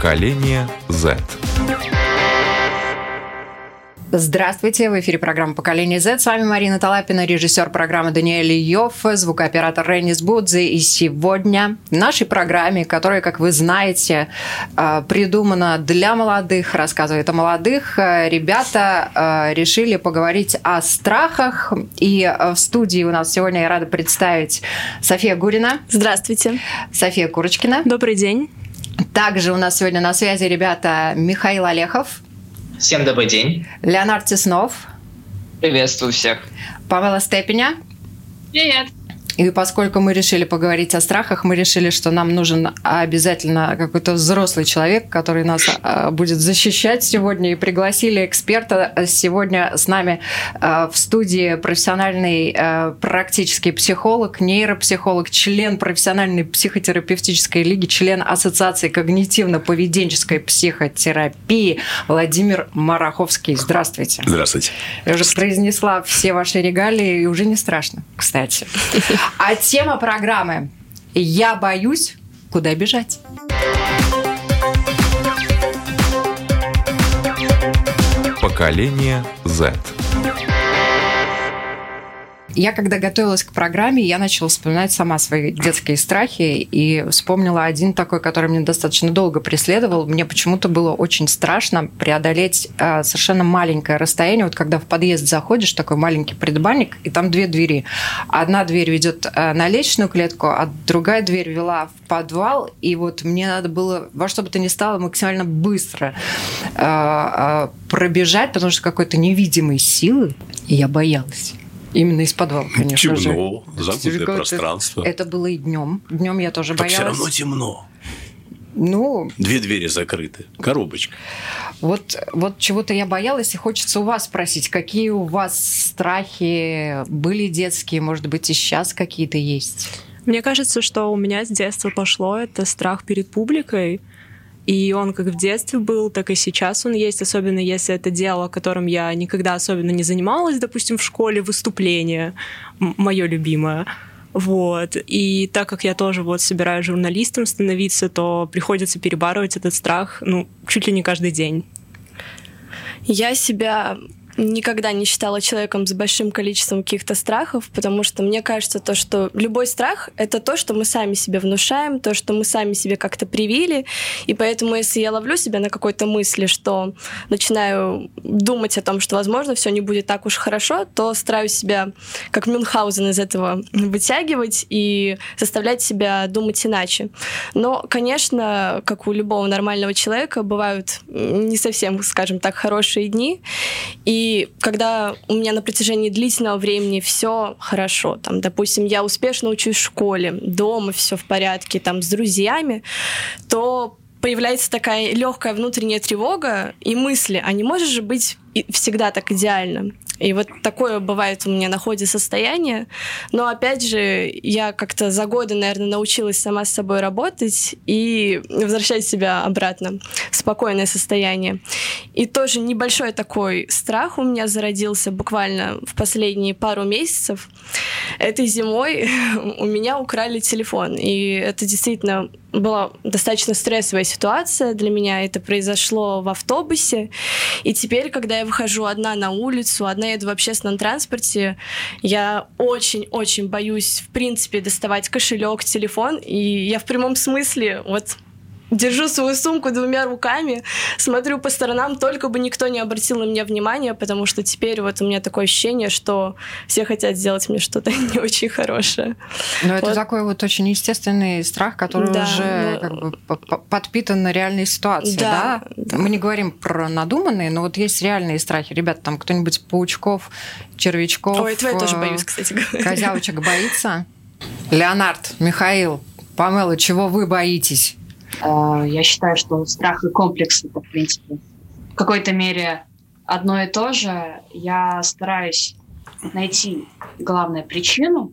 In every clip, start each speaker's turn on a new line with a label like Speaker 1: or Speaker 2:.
Speaker 1: Поколение Z.
Speaker 2: Здравствуйте, в эфире программа «Поколение Z». С вами Марина Талапина, режиссер программы Даниэль Йофф, звукооператор Ренис Будзе. И сегодня в нашей программе, которая, как вы знаете, э, придумана для молодых, рассказывает о молодых, э, ребята э, решили поговорить о страхах. И в студии у нас сегодня я рада представить София Гурина.
Speaker 3: Здравствуйте.
Speaker 2: София Курочкина.
Speaker 3: Добрый день.
Speaker 2: Также у нас сегодня на связи ребята Михаил Олехов.
Speaker 4: Всем добрый день.
Speaker 2: Леонард Теснов.
Speaker 5: Приветствую всех.
Speaker 2: Павел Степеня.
Speaker 6: Привет.
Speaker 2: И поскольку мы решили поговорить о страхах, мы решили, что нам нужен обязательно какой-то взрослый человек, который нас а, будет защищать сегодня. И пригласили эксперта. Сегодня с нами а, в студии профессиональный практический психолог, нейропсихолог, член профессиональной психотерапевтической лиги, член Ассоциации когнитивно-поведенческой психотерапии Владимир Мараховский. Здравствуйте.
Speaker 7: Здравствуйте.
Speaker 2: Я уже произнесла все ваши регалии, и уже не страшно, кстати. А тема программы «Я боюсь, куда бежать».
Speaker 1: Поколение Z.
Speaker 2: Я когда готовилась к программе, я начала вспоминать сама свои детские страхи и вспомнила один такой, который мне достаточно долго преследовал. Мне почему-то было очень страшно преодолеть э, совершенно маленькое расстояние. Вот когда в подъезд заходишь, такой маленький предбанник, и там две двери. Одна дверь ведет э, на лестничную клетку, а другая дверь вела в подвал. И вот мне надо было во что бы то ни стало максимально быстро э, пробежать, потому что какой-то невидимой силы я боялась. Именно из подвала, конечно
Speaker 7: темно,
Speaker 2: же.
Speaker 7: замкнутое пространство.
Speaker 2: Это было и днем. Днем я тоже
Speaker 7: так
Speaker 2: боялась.
Speaker 7: все равно темно.
Speaker 2: Ну,
Speaker 7: Две двери закрыты. Коробочка.
Speaker 2: вот, вот чего-то я боялась, и хочется у вас спросить, какие у вас страхи были детские, может быть, и сейчас какие-то есть?
Speaker 3: Мне кажется, что у меня с детства пошло это страх перед публикой. И он как в детстве был, так и сейчас он есть, особенно если это дело, которым я никогда особенно не занималась, допустим, в школе, выступление, мое любимое. Вот. И так как я тоже вот собираюсь журналистом становиться, то приходится перебарывать этот страх, ну, чуть ли не каждый день.
Speaker 6: Я себя никогда не считала человеком с большим количеством каких-то страхов, потому что мне кажется то, что любой страх — это то, что мы сами себе внушаем, то, что мы сами себе как-то привили, и поэтому если я ловлю себя на какой-то мысли, что начинаю думать о том, что, возможно, все не будет так уж хорошо, то стараюсь себя, как Мюнхгаузен, из этого вытягивать и заставлять себя думать иначе. Но, конечно, как у любого нормального человека, бывают не совсем, скажем так, хорошие дни, и когда у меня на протяжении длительного времени все хорошо, там, допустим, я успешно учусь в школе, дома все в порядке, там, с друзьями, то появляется такая легкая внутренняя тревога и мысли, а не может же быть всегда так идеально. И вот такое бывает у меня на ходе состояние. Но опять же, я как-то за годы, наверное, научилась сама с собой работать и возвращать себя обратно в спокойное состояние. И тоже небольшой такой страх у меня зародился буквально в последние пару месяцев. Этой зимой у меня украли телефон. И это действительно была достаточно стрессовая ситуация для меня. Это произошло в автобусе. И теперь, когда я выхожу одна на улицу, одна еду в общественном транспорте, я очень-очень боюсь, в принципе, доставать кошелек, телефон. И я в прямом смысле вот держу свою сумку двумя руками, смотрю по сторонам, только бы никто не обратил на меня внимания, потому что теперь вот у меня такое ощущение, что все хотят сделать мне что-то не очень хорошее.
Speaker 2: Но вот. это такой вот очень естественный страх, который да, уже но... как бы подпитан на реальной ситуации, да, да? да? Мы не говорим про надуманные, но вот есть реальные страхи. Ребята, там кто-нибудь паучков, червячков...
Speaker 6: Ой, этого я тоже боюсь, кстати говоря.
Speaker 2: Козявочек боится? Леонард, Михаил, Памела, чего вы боитесь?
Speaker 8: Э, я считаю, что страх и комплекс это, в принципе, в какой-то мере одно и то же. Я стараюсь найти главную причину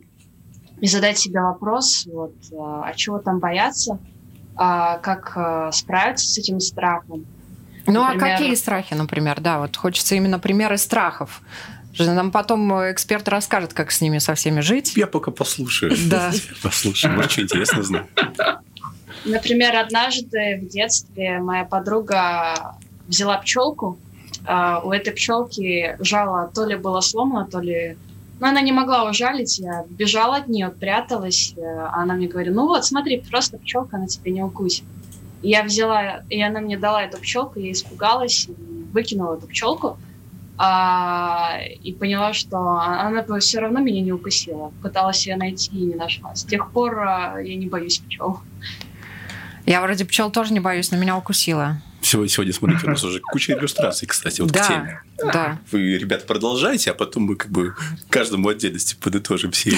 Speaker 8: и задать себе вопрос, вот, э, а чего там бояться, а как э, справиться с этим страхом.
Speaker 2: Ну например, а какие страхи, например? Да, вот хочется именно примеры страхов. Нам потом эксперт расскажет, как с ними со всеми жить.
Speaker 7: Я пока послушаю.
Speaker 2: Да.
Speaker 7: Послушаю, может, что интересно знать.
Speaker 8: Например, однажды в детстве моя подруга взяла пчелку. А, у этой пчелки жало то ли было сломано, то ли... Но она не могла ужалить, я бежала от нее, пряталась, а она мне говорит, ну вот, смотри, просто пчелка, она тебя не укусит. Я взяла, и она мне дала эту пчелку, я испугалась, выкинула эту пчелку, а, и поняла, что она все равно меня не укусила. Пыталась ее найти и не нашла. С тех пор а, я не боюсь пчел.
Speaker 2: Я вроде пчел тоже не боюсь, но меня укусила.
Speaker 7: Сегодня, сегодня смотрите, у нас уже куча иллюстраций, кстати, вот
Speaker 2: да,
Speaker 7: к теме.
Speaker 2: Да.
Speaker 7: Вы, ребята, продолжайте, а потом мы как бы каждому отдельности подытожим все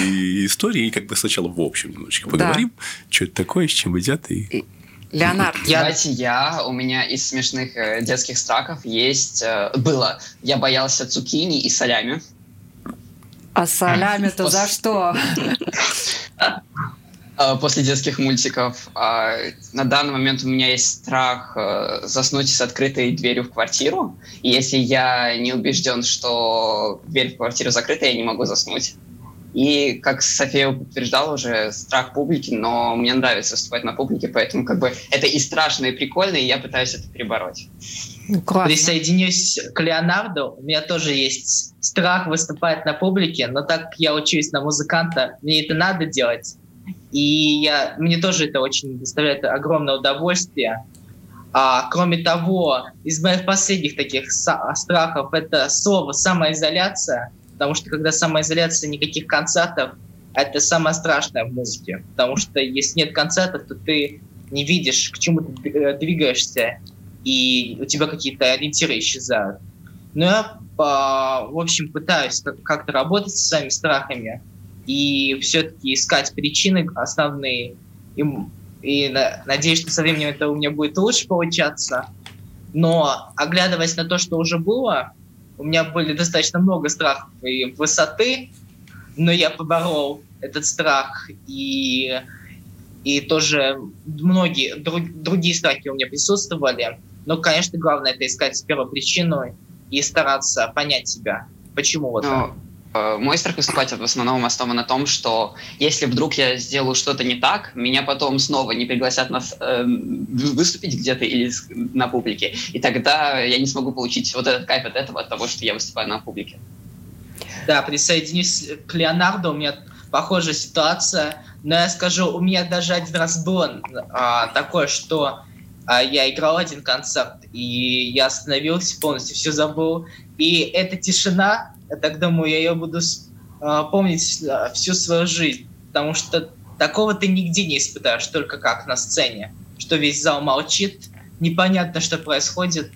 Speaker 7: истории и как бы сначала в общем немножечко поговорим, да. что это такое, с чем едят и...
Speaker 2: Леонард.
Speaker 5: Я... Знаете, я, у меня из смешных э, детских страхов есть, э, было, я боялся цукини и солями.
Speaker 2: А солями-то за что?
Speaker 5: Э, после детских мультиков. А, на данный момент у меня есть страх э, заснуть с открытой дверью в квартиру. И если я не убежден, что дверь в квартиру закрыта, я не могу заснуть. И, как София подтверждала уже, страх публики, но мне нравится выступать на публике, поэтому как бы это и страшно, и прикольно, и я пытаюсь это перебороть.
Speaker 4: Ну, Присоединюсь к Леонарду. У меня тоже есть страх выступать на публике, но так как я учусь на музыканта, мне это надо делать. И я, мне тоже это очень доставляет огромное удовольствие. А, кроме того, из моих последних таких страхов это слово самоизоляция, потому что когда самоизоляция, никаких концертов, это самое страшное в музыке. Потому что если нет концертов, то ты не видишь, к чему ты э, двигаешься, и у тебя какие-то ориентиры исчезают. Но я, в общем, пытаюсь как-то работать с своими страхами, и все-таки искать причины основные. И, и на, надеюсь, что со временем это у меня будет лучше получаться. Но оглядываясь на то, что уже было, у меня были достаточно много страхов и высоты, но я поборол этот страх и и тоже многие друг, другие страхи у меня присутствовали. Но, конечно, главное это искать первопричину и стараться понять себя, почему вот.
Speaker 5: Но Э, мой страх выступать в основном основан на том, что если вдруг я сделаю что-то не так, меня потом снова не пригласят нас э, выступить где-то или на публике, и тогда я не смогу получить вот этот кайф от этого, от того, что я выступаю на публике.
Speaker 4: Да, присоединюсь к Леонарду, у меня похожая ситуация, но я скажу, у меня даже один раз было а, такое, что а, я играл один концерт, и я остановился, полностью все забыл, и эта тишина, я так думаю, я ее буду э, помнить э, всю свою жизнь, потому что такого ты нигде не испытаешь, только как на сцене, что весь зал молчит, непонятно, что происходит,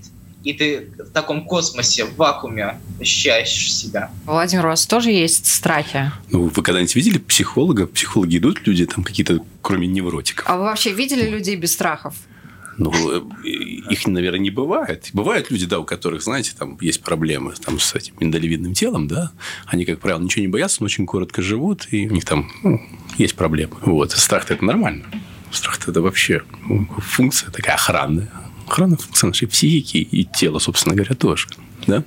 Speaker 4: и ты в таком космосе, в вакууме ощущаешь себя.
Speaker 2: Владимир, у вас тоже есть страхи?
Speaker 7: Ну, вы когда-нибудь видели психолога? Психологи идут люди там какие-то, кроме невротиков.
Speaker 2: А вы вообще видели людей без страхов?
Speaker 7: Ну, э, их, наверное, не бывает. Бывают люди, да, у которых, знаете, там есть проблемы там, с этим миндалевидным телом, да. Они, как правило, ничего не боятся, но очень коротко живут, и у них там ну, есть проблемы. Вот. Страх-то это нормально. Страх-то это вообще ну, функция такая охранная. Охранная функция нашей психики и тела, собственно говоря, тоже. Да?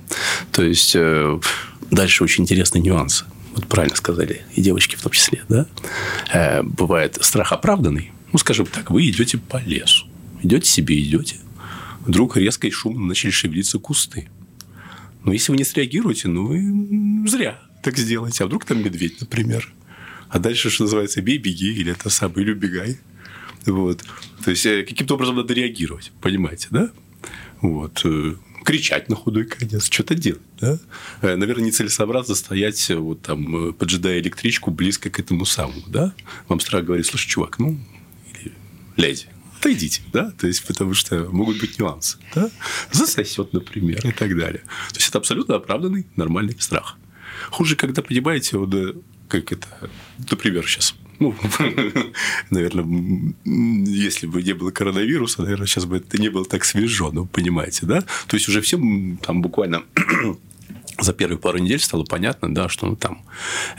Speaker 7: То есть, э, дальше очень интересный нюанс. Вот правильно сказали, и девочки в том числе, да? Э, бывает страх оправданный. Ну, скажем так, вы идете по лесу Идете себе, идете. Вдруг резко и шумно начали шевелиться кусты. Но если вы не среагируете, ну, вы зря так сделаете. А вдруг там медведь, например. А дальше, что называется, бей, беги, или это самое, или убегай. Вот. То есть, э, каким-то образом надо реагировать, понимаете, да? Вот. Э, кричать на худой конец, что-то делать, да? Э, наверное, нецелесообразно стоять, вот там, поджидая электричку близко к этому самому, да? Вам страх говорит, слушай, чувак, ну, или отойдите, да, то есть, потому что могут быть нюансы, да, засосет, например, и так далее. То есть, это абсолютно оправданный нормальный страх. Хуже, когда, понимаете, вот, э, как это, например, сейчас ну, наверное, если бы не было коронавируса, наверное, сейчас бы это не было так свежо, ну, понимаете, да? То есть, уже всем там буквально за первые пару недель стало понятно, да, что ну, там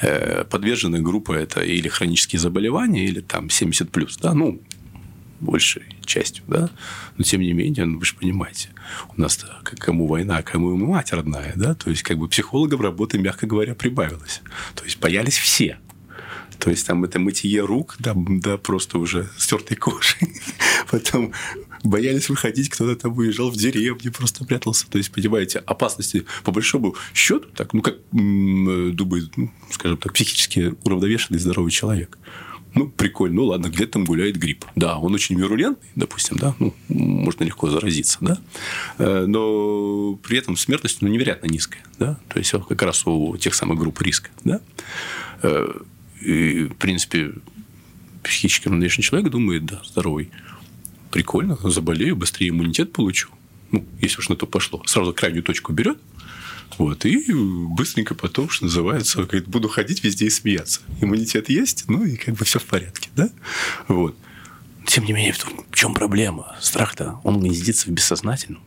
Speaker 7: э, подверженная группа это или хронические заболевания, или там 70 плюс, да, ну большей частью, да, но тем не менее, ну, вы же понимаете, у нас кому война, кому мать родная, да, то есть как бы психологов работы, мягко говоря, прибавилось, то есть боялись все, То есть там это мытье рук, да, да просто уже стертой кожей. Потом боялись выходить, кто-то там уезжал в деревню, просто прятался. То есть, понимаете, опасности по большому счету, так, ну, как думает, ну, скажем так, психически уравновешенный здоровый человек. Ну, прикольно, ну ладно, где там гуляет грипп. Да, он очень вирулентный, допустим, да, ну, можно легко заразиться, да, э, но при этом смертность, ну, невероятно низкая, да, то есть как раз у тех самых групп риска, да. Э, и, в принципе, психически уравновешенный человек думает, да, здоровый, прикольно, заболею, быстрее иммунитет получу. Ну, если уж на то пошло. Сразу крайнюю точку берет, вот, и быстренько потом, что называется, говорит, буду ходить везде и смеяться. Иммунитет есть, ну и как бы все в порядке, да? Вот. Тем не менее, в чем проблема? Страх-то, он гнездится в бессознательном.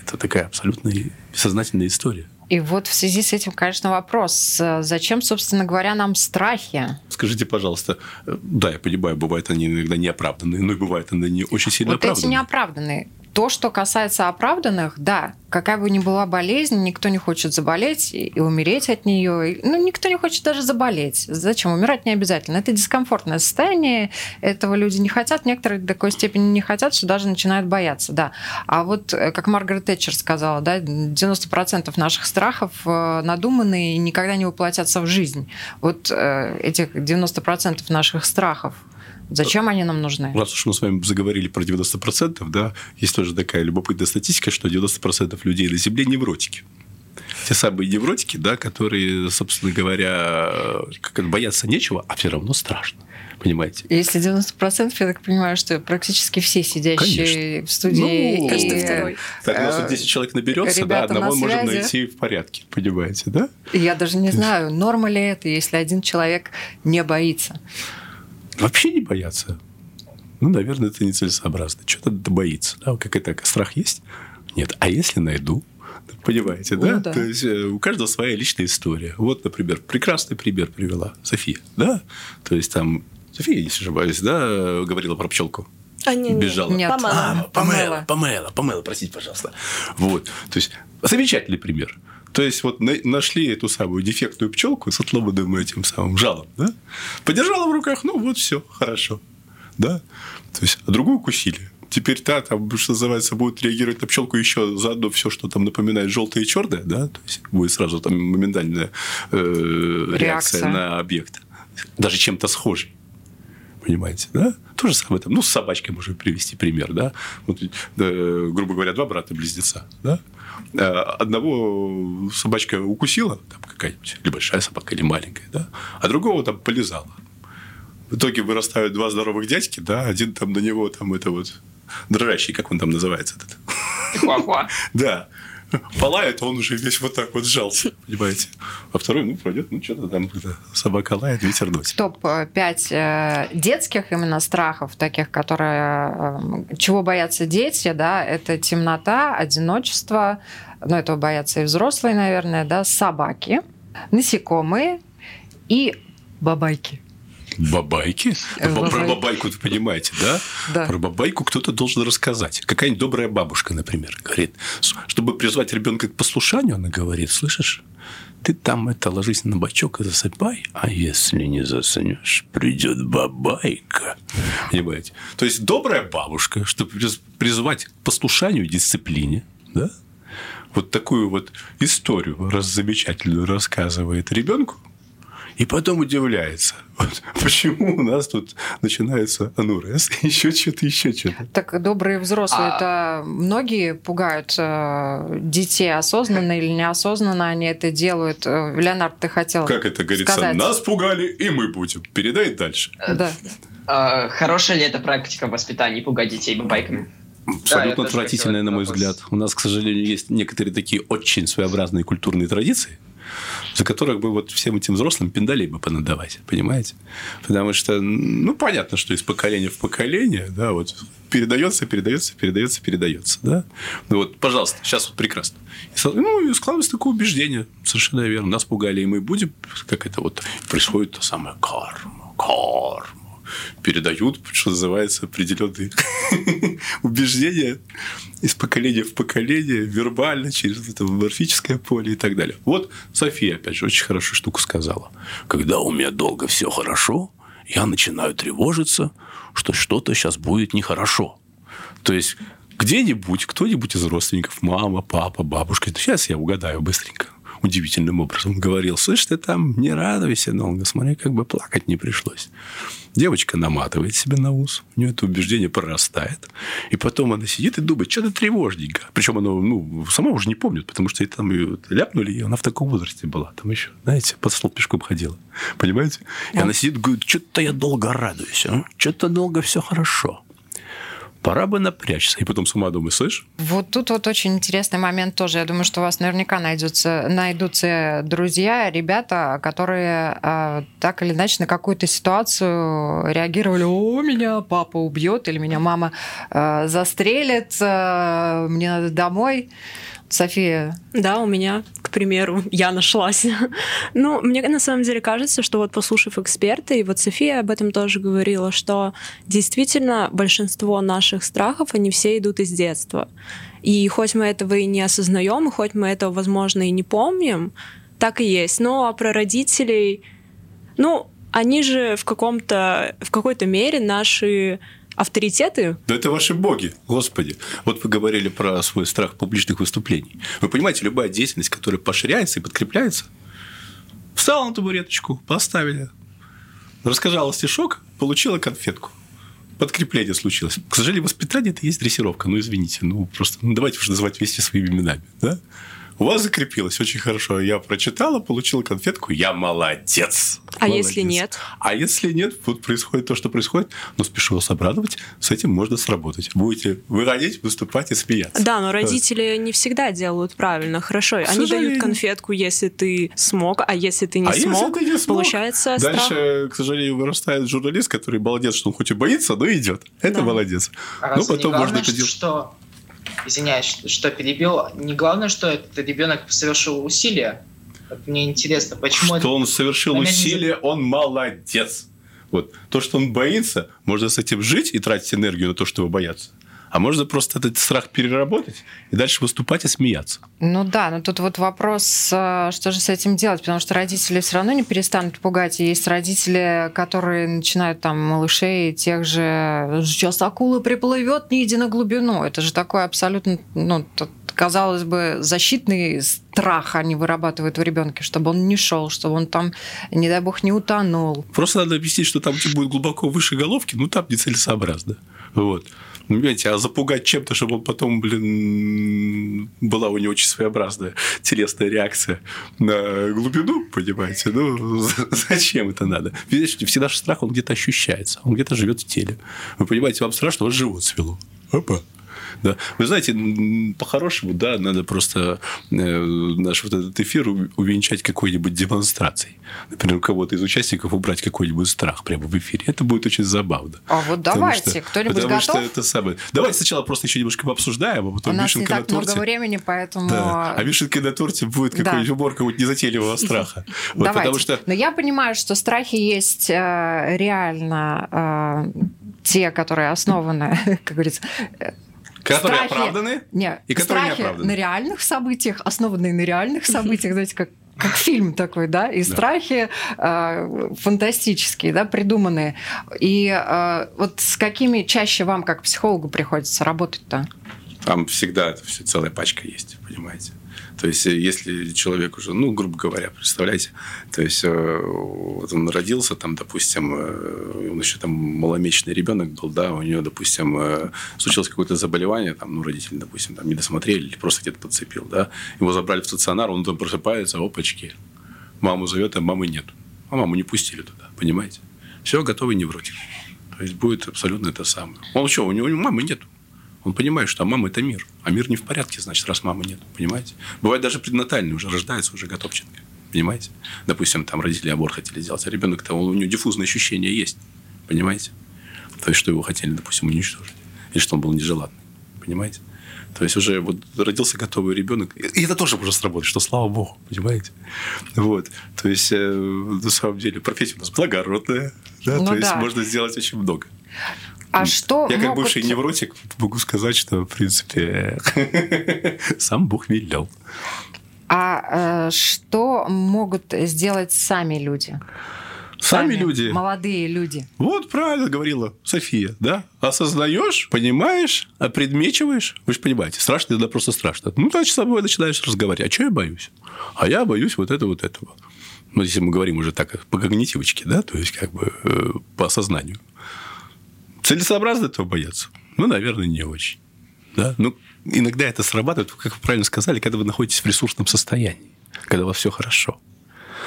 Speaker 7: Это такая абсолютно бессознательная история.
Speaker 2: И вот в связи с этим, конечно, вопрос, зачем, собственно говоря, нам страхи?
Speaker 7: Скажите, пожалуйста, да, я понимаю, бывают они иногда неоправданные, но и бывают они не очень сильно
Speaker 2: вот
Speaker 7: оправданные.
Speaker 2: эти неоправданные. То, что касается оправданных, да, какая бы ни была болезнь, никто не хочет заболеть и умереть от нее. Ну, никто не хочет даже заболеть. Зачем? Умирать не обязательно. Это дискомфортное состояние, этого люди не хотят, некоторые до такой степени не хотят, что даже начинают бояться, да. А вот, э, как Маргарет Тэтчер сказала, да, 90% наших страхов э, надуманные и никогда не воплотятся в жизнь. Вот э, этих 90% наших страхов, Зачем они нам нужны?
Speaker 7: Раз уж мы с вами заговорили про 90%, да, есть тоже такая любопытная статистика, что 90% людей на Земле невротики. Те самые невротики, да, которые, собственно говоря, как бояться нечего, а все равно страшно. Понимаете?
Speaker 2: Если 90%, я так понимаю, что практически все сидящие
Speaker 7: Конечно.
Speaker 2: в студии...
Speaker 7: Ну,
Speaker 6: Каждый
Speaker 2: и,
Speaker 6: второй.
Speaker 7: Так, у нас вот 10 человек наберется, да, одного можем
Speaker 2: связи.
Speaker 7: найти в порядке, понимаете, да?
Speaker 2: Я даже не знаю, норма ли это, если один человек не боится.
Speaker 7: Вообще не бояться. Ну, наверное, это нецелесообразно. Что-то боится. Да? Какой-то страх есть? Нет. А если найду? Понимаете, да?
Speaker 2: Ну да.
Speaker 7: То есть э, у каждого своя личная история. Вот, например, прекрасный пример привела София, да? То есть там София, если ошибаюсь, да, говорила про пчелку.
Speaker 6: А, не.
Speaker 7: Бежала.
Speaker 2: Нет.
Speaker 6: Помада.
Speaker 7: А, Памела.
Speaker 2: Памела,
Speaker 7: Памела, простите, пожалуйста. Вот. То есть замечательный пример. То есть вот на- нашли эту самую дефектную пчелку с отломанным этим самым жалом, да? Подержала в руках, ну вот все, хорошо, да? То есть, а другую укусили. Теперь та, там, что называется, будет реагировать на пчелку еще заодно все, что там напоминает желтое и черное, да? То есть будет сразу там моментальная э, реакция.
Speaker 2: Реакция.
Speaker 7: на объект, даже чем-то схожий. Понимаете, да? То же самое там, ну, с собачкой можем привести пример, да? Вот, э, грубо говоря, два брата-близнеца, да? Э, Одного собачка укусила, там какая-нибудь, или большая собака, или маленькая, да? А другого там полезала. В итоге вырастают два здоровых дядьки, да? Один там на него там это вот дрожащий, как он там называется этот?
Speaker 5: Хуа-хуа.
Speaker 7: Да. Полает, он уже весь вот так вот сжался, понимаете? А второй, ну, пройдет, ну, что-то там это, собака лает, ветер носит.
Speaker 2: Топ-5 детских именно страхов, таких, которые... э, Чего боятся дети, да, это темнота, одиночество, ну, этого боятся и взрослые, наверное, да, собаки, насекомые и бабайки.
Speaker 7: Бабайки?
Speaker 2: Э,
Speaker 7: Про бабайку вы понимаете, да?
Speaker 2: Да.
Speaker 7: Про бабайку кто-то должен рассказать. Какая-нибудь добрая бабушка, например, говорит, «С- чтобы призвать ребенка к послушанию, она говорит, слышишь, ты там это ложись на бочок и засыпай, а если не заснешь, придет бабайка. Понимаете? То есть добрая бабушка, чтобы приз- призвать к послушанию, дисциплине, да? Вот такую вот историю раз замечательную рассказывает ребенку, и потом удивляется, вот, почему у нас тут начинается анурез, еще что-то, еще что-то.
Speaker 2: Так добрые взрослые,
Speaker 5: А-
Speaker 2: это многие пугают э, детей осознанно или неосознанно они это делают. Э, Леонард, ты хотел
Speaker 7: Как это говорится,
Speaker 2: сказать?
Speaker 7: нас пугали, и мы будем. Передай дальше.
Speaker 2: Да.
Speaker 5: А, Хорошая ли это практика воспитания пугать детей бабайками?
Speaker 7: Абсолютно
Speaker 5: тоже
Speaker 7: отвратительная, на мой
Speaker 5: этот
Speaker 7: взгляд.
Speaker 5: вопрос.
Speaker 7: У нас, к сожалению, есть некоторые такие очень своеобразные культурные традиции, за которых бы вот всем этим взрослым пиндалей бы понадавать, понимаете? Потому что, ну, понятно, что из поколения в поколение, да, вот передается, передается, передается, передается, да. Ну вот, пожалуйста, сейчас вот прекрасно. И, ну, и складывается такое убеждение, совершенно верно. Нас пугали, и мы будем, как это вот происходит, то самое карма, карма. Передают, что называется, определенные убеждения из поколения в поколение, вербально, через это морфическое поле и так далее. Вот София, опять же, очень хорошую штуку сказала. Когда у меня долго все хорошо, я начинаю тревожиться, что что-то сейчас будет нехорошо. То есть где-нибудь кто-нибудь из родственников, мама, папа, бабушка, сейчас я угадаю быстренько, удивительным образом говорил, слышь, ты там не радуйся долго, смотри, как бы плакать не пришлось. Девочка наматывает себе на ус, у нее это убеждение прорастает, и потом она сидит и думает, что-то тревожненько. Причем она ну, сама уже не помнит, потому что там ее ляпнули, и она в таком возрасте была. Там еще, знаете, под стол пешком ходила. Понимаете? И она сидит и говорит, что-то я долго радуюсь, а? что-то долго все хорошо пора бы напрячься. И потом сама думаю, слышь?
Speaker 2: Вот тут вот очень интересный момент тоже. Я думаю, что у вас наверняка найдутся, найдутся друзья, ребята, которые э, так или иначе на какую-то ситуацию реагировали, о, меня папа убьет или меня мама э, застрелит, э, мне надо домой. София.
Speaker 3: Да, у меня, к примеру, я нашлась. ну, мне на самом деле кажется, что вот послушав эксперта, и вот София об этом тоже говорила, что действительно большинство наших страхов, они все идут из детства. И хоть мы этого и не осознаем, и хоть мы этого, возможно, и не помним, так и есть. Но а про родителей, ну, они же в каком-то, в какой-то мере наши авторитеты.
Speaker 7: Да это ваши боги, господи. Вот вы говорили про свой страх публичных выступлений. Вы понимаете, любая деятельность, которая поширяется и подкрепляется, встала на табуреточку, поставили, рассказала стишок, получила конфетку. Подкрепление случилось. К сожалению, воспитание – это есть дрессировка. Ну, извините, ну, просто ну, давайте уже называть вести своими именами. Да? У вас закрепилось очень хорошо. Я прочитала, получила конфетку. Я молодец.
Speaker 3: А
Speaker 7: молодец.
Speaker 3: если нет?
Speaker 7: А если нет, вот происходит то, что происходит. Но спешу вас обрадовать, с этим можно сработать. Будете выходить, выступать и смеяться.
Speaker 3: Да, но родители не всегда делают правильно. Хорошо,
Speaker 7: К
Speaker 3: они
Speaker 7: сожалению.
Speaker 3: дают конфетку, если ты смог, а если ты не
Speaker 7: а
Speaker 3: смог,
Speaker 7: если ты не смог,
Speaker 3: получается страх.
Speaker 7: Дальше, к сожалению, вырастает журналист, который молодец, что он хоть и боится, но идет. Это
Speaker 3: Да.
Speaker 7: молодец.
Speaker 4: А
Speaker 7: ну,
Speaker 4: разве не
Speaker 7: потом можно это делать.
Speaker 4: что... Извиняюсь, что, что перебил. Не главное, что этот ребенок совершил усилия. Вот мне интересно, почему
Speaker 7: что
Speaker 4: это...
Speaker 7: он совершил
Speaker 4: Момент не
Speaker 7: он молодец. Вот. То, что он боится, можно с этим жить и тратить энергию на то, чтобы бояться. А можно просто этот страх переработать и дальше выступать и смеяться.
Speaker 2: Ну да, но тут вот вопрос, э, что же с этим делать, потому что родители все равно не перестанут пугать. И есть родители, которые начинают там малышей тех же «сейчас акула приплывет, не иди на глубину». Это же такой абсолютно, ну, казалось бы, защитный страх они вырабатывают в ребенке, чтобы он не шел, чтобы он там, не дай бог, не утонул.
Speaker 7: Просто надо объяснить, что там будет глубоко выше головки, ну там нецелесообразно. Вот. Понимаете, а запугать чем-то, чтобы он потом, блин, была у него очень своеобразная телесная реакция на глубину, понимаете? Ну, зачем это надо? Видите, все наш страх, он где-то ощущается, он где-то живет в теле. Вы понимаете, вам страшно, у вас живот свело. Опа. Да. Вы знаете, по-хорошему, да, надо просто э, наш вот этот эфир у- увенчать какой-нибудь демонстрацией. Например, у кого-то из участников убрать какой-нибудь страх прямо в эфире. Это будет очень забавно.
Speaker 2: А вот давайте,
Speaker 7: что-
Speaker 2: кто-нибудь
Speaker 7: потому
Speaker 2: готов?
Speaker 7: что это самое. Давайте сначала просто еще немножко пообсуждаем, а
Speaker 2: У
Speaker 7: потом
Speaker 2: нас не
Speaker 7: вишенка на
Speaker 2: так много
Speaker 7: торте.
Speaker 2: времени, поэтому...
Speaker 7: Да. А вишенкой на торте будет
Speaker 2: Да.
Speaker 7: какой-нибудь убор какого-то незатейливого страха. Вот,
Speaker 2: Давайте.
Speaker 7: потому что
Speaker 2: Но я понимаю, что страхи есть э, реально э, те, которые основаны, как говорится,
Speaker 7: которые
Speaker 2: страхи-
Speaker 7: оправданы,
Speaker 2: не,
Speaker 7: И которые не
Speaker 2: страхи
Speaker 7: оправданы.
Speaker 2: на реальных событиях, основанные на реальных событиях, знаете, как как фильм такой, да, и
Speaker 7: Да.
Speaker 2: страхи э, фантастические, да, придуманные. И э, вот с какими чаще вам, как психологу, приходится работать-то?
Speaker 7: Там всегда это все целая пачка есть, понимаете? То есть, э, если человек уже, ну, грубо говоря, представляете, то есть, э, вот он родился, там, допустим, э, он еще там маломесячный ребенок был, да, у него, допустим, случилось какое-то заболевание, там, ну, родители, допустим, там, не досмотрели или просто где-то подцепил, да, его забрали в стационар, он там просыпается, опачки, маму зовет, а мамы нет. А маму не пустили туда, понимаете? Все, готовый невротик. То есть, будет абсолютно это самое. Он что, у него мамы нет. Он понимает, что мама – это мир. А мир не в порядке, значит, раз мамы нет. Понимаете? Бывает даже преднатальный уже рождается уже готовченко. Понимаете? Допустим, там родители аборт хотели сделать, а ребенок-то, у него диффузное ощущение есть. Понимаете? То есть, что его хотели, допустим, уничтожить. Или что он был нежеланный. Понимаете? То есть уже вот родился готовый ребенок. И это тоже может сработать, что слава богу, понимаете? Вот. То есть, э, на самом деле, профессия у нас благородная. Да?
Speaker 2: Ну
Speaker 7: То есть,
Speaker 2: да.
Speaker 7: можно сделать очень много.
Speaker 2: А что
Speaker 7: Я как бывший невротик могу сказать, что, в принципе, сам Бог велел.
Speaker 2: А э, что могут сделать сами люди?
Speaker 7: Сами люди.
Speaker 2: Молодые люди.
Speaker 7: Вот правильно говорила София, да? Осознаешь, понимаешь, опредмечиваешь. Вы же понимаете, страшно это просто страшно. Ну, значит, с собой начинаешь разговаривать. А что я боюсь? А я боюсь вот этого, вот этого. Ну, если мы говорим уже так по когнитивочке, да, то есть как бы э, по осознанию. Целесообразно этого бояться? Ну, наверное, не очень. Да? Ну, иногда это срабатывает, как вы правильно сказали, когда вы находитесь в ресурсном состоянии, когда у вас все хорошо.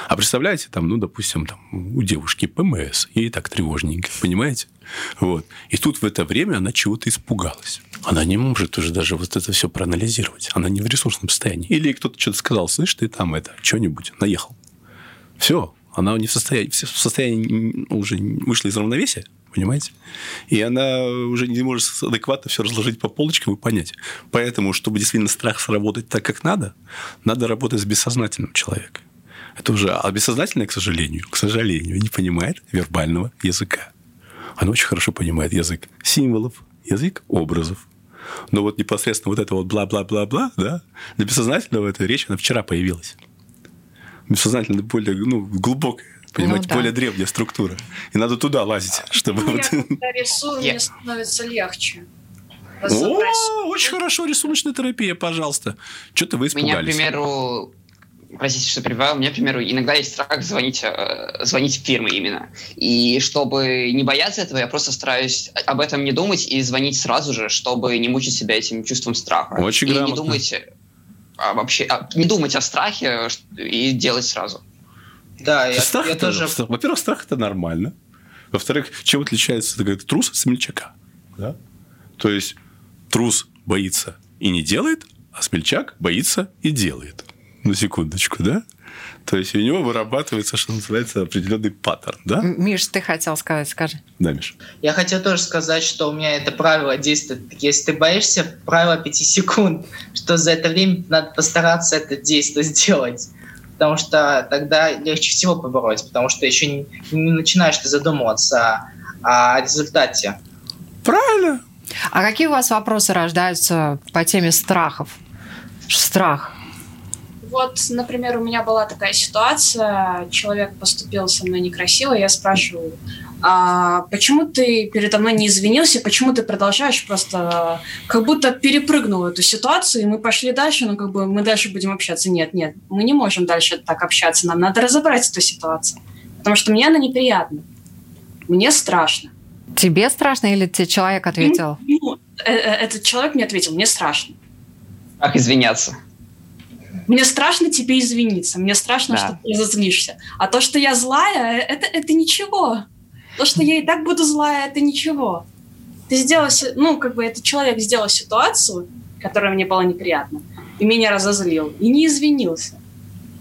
Speaker 7: А представляете, там, ну, допустим, там, у девушки ПМС, ей так тревожненько, понимаете? Вот. И тут в это время она чего-то испугалась. Она не может уже даже вот это все проанализировать. Она не в ресурсном состоянии. Или кто-то что-то сказал, слышь, ты там это, что-нибудь, наехал. Все, она не в состоянии, в состоянии уже вышла из равновесия, понимаете? И она уже не может адекватно все разложить по полочкам и понять. Поэтому, чтобы действительно страх сработать так, как надо, надо работать с бессознательным человеком. Это уже, а бессознательное, к сожалению, к сожалению, не понимает вербального языка. Оно очень хорошо понимает язык символов, язык образов. Но вот непосредственно вот это вот бла-бла-бла-бла, да, для бессознательного эта речь, она вчера появилась. Бессознательно более ну, глубокая, понимаете,
Speaker 2: да.
Speaker 7: более древняя структура. И надо туда лазить, чтобы...
Speaker 8: Ну,
Speaker 7: вот-
Speaker 8: я когда рисую, мне становится легче. разобрать.
Speaker 7: О, очень хорошо, рисуночная терапия, пожалуйста. Что-то вы
Speaker 5: У меня, к
Speaker 7: испугались.
Speaker 5: примеру, простите, что перебиваю, у меня, к примеру, иногда есть страх звонить, э, звонить в фирмы именно. И чтобы не бояться этого, я просто стараюсь об этом не думать и звонить сразу же, чтобы не мучить себя этим чувством страха.
Speaker 7: Очень
Speaker 5: и не
Speaker 7: грамотно.
Speaker 5: думать о, вообще, о- не думать о страхе и делать сразу.
Speaker 4: Да, я,
Speaker 7: Страх
Speaker 4: я
Speaker 7: это-
Speaker 4: тоже...
Speaker 7: страх- Во-первых, страх это нормально. Во-вторых, чем отличается так говорят, трус от смельчака? Да? То есть трус боится и не делает, а смельчак боится и делает. На секундочку, да? То есть у него вырабатывается, что называется, определенный паттерн, да?
Speaker 2: Миш, ты хотел сказать, скажи.
Speaker 7: Да, Миша?
Speaker 4: Я хотел тоже сказать, что у меня это правило действует. Если ты боишься, правило 5 секунд, что за это время надо постараться это действие сделать. Потому что тогда легче всего побороть, потому что еще не, не начинаешь ты задумываться о, о результате.
Speaker 7: Правильно.
Speaker 2: А какие у вас вопросы рождаются по теме страхов? Страх.
Speaker 8: Вот, например, у меня была такая ситуация, человек поступил со мной некрасиво, я спрашиваю, а почему ты передо мной не извинился, почему ты продолжаешь просто как будто перепрыгнул эту ситуацию, и мы пошли дальше, но как бы мы дальше будем общаться. Нет, нет, мы не можем дальше так общаться, нам надо разобрать эту ситуацию, потому что мне она неприятна, мне страшно.
Speaker 2: Тебе страшно или тебе человек ответил?
Speaker 8: Ну, э- э- этот человек мне ответил, мне страшно.
Speaker 5: Как извиняться?
Speaker 8: Мне страшно тебе извиниться, мне страшно,
Speaker 5: Да.
Speaker 8: что ты разозлишься. А то, что я злая, это, это ничего. То, что я и так буду злая, это ничего. Ты сделал, ну, как бы этот человек сделал ситуацию, которая мне была неприятна, и меня разозлил, и не извинился.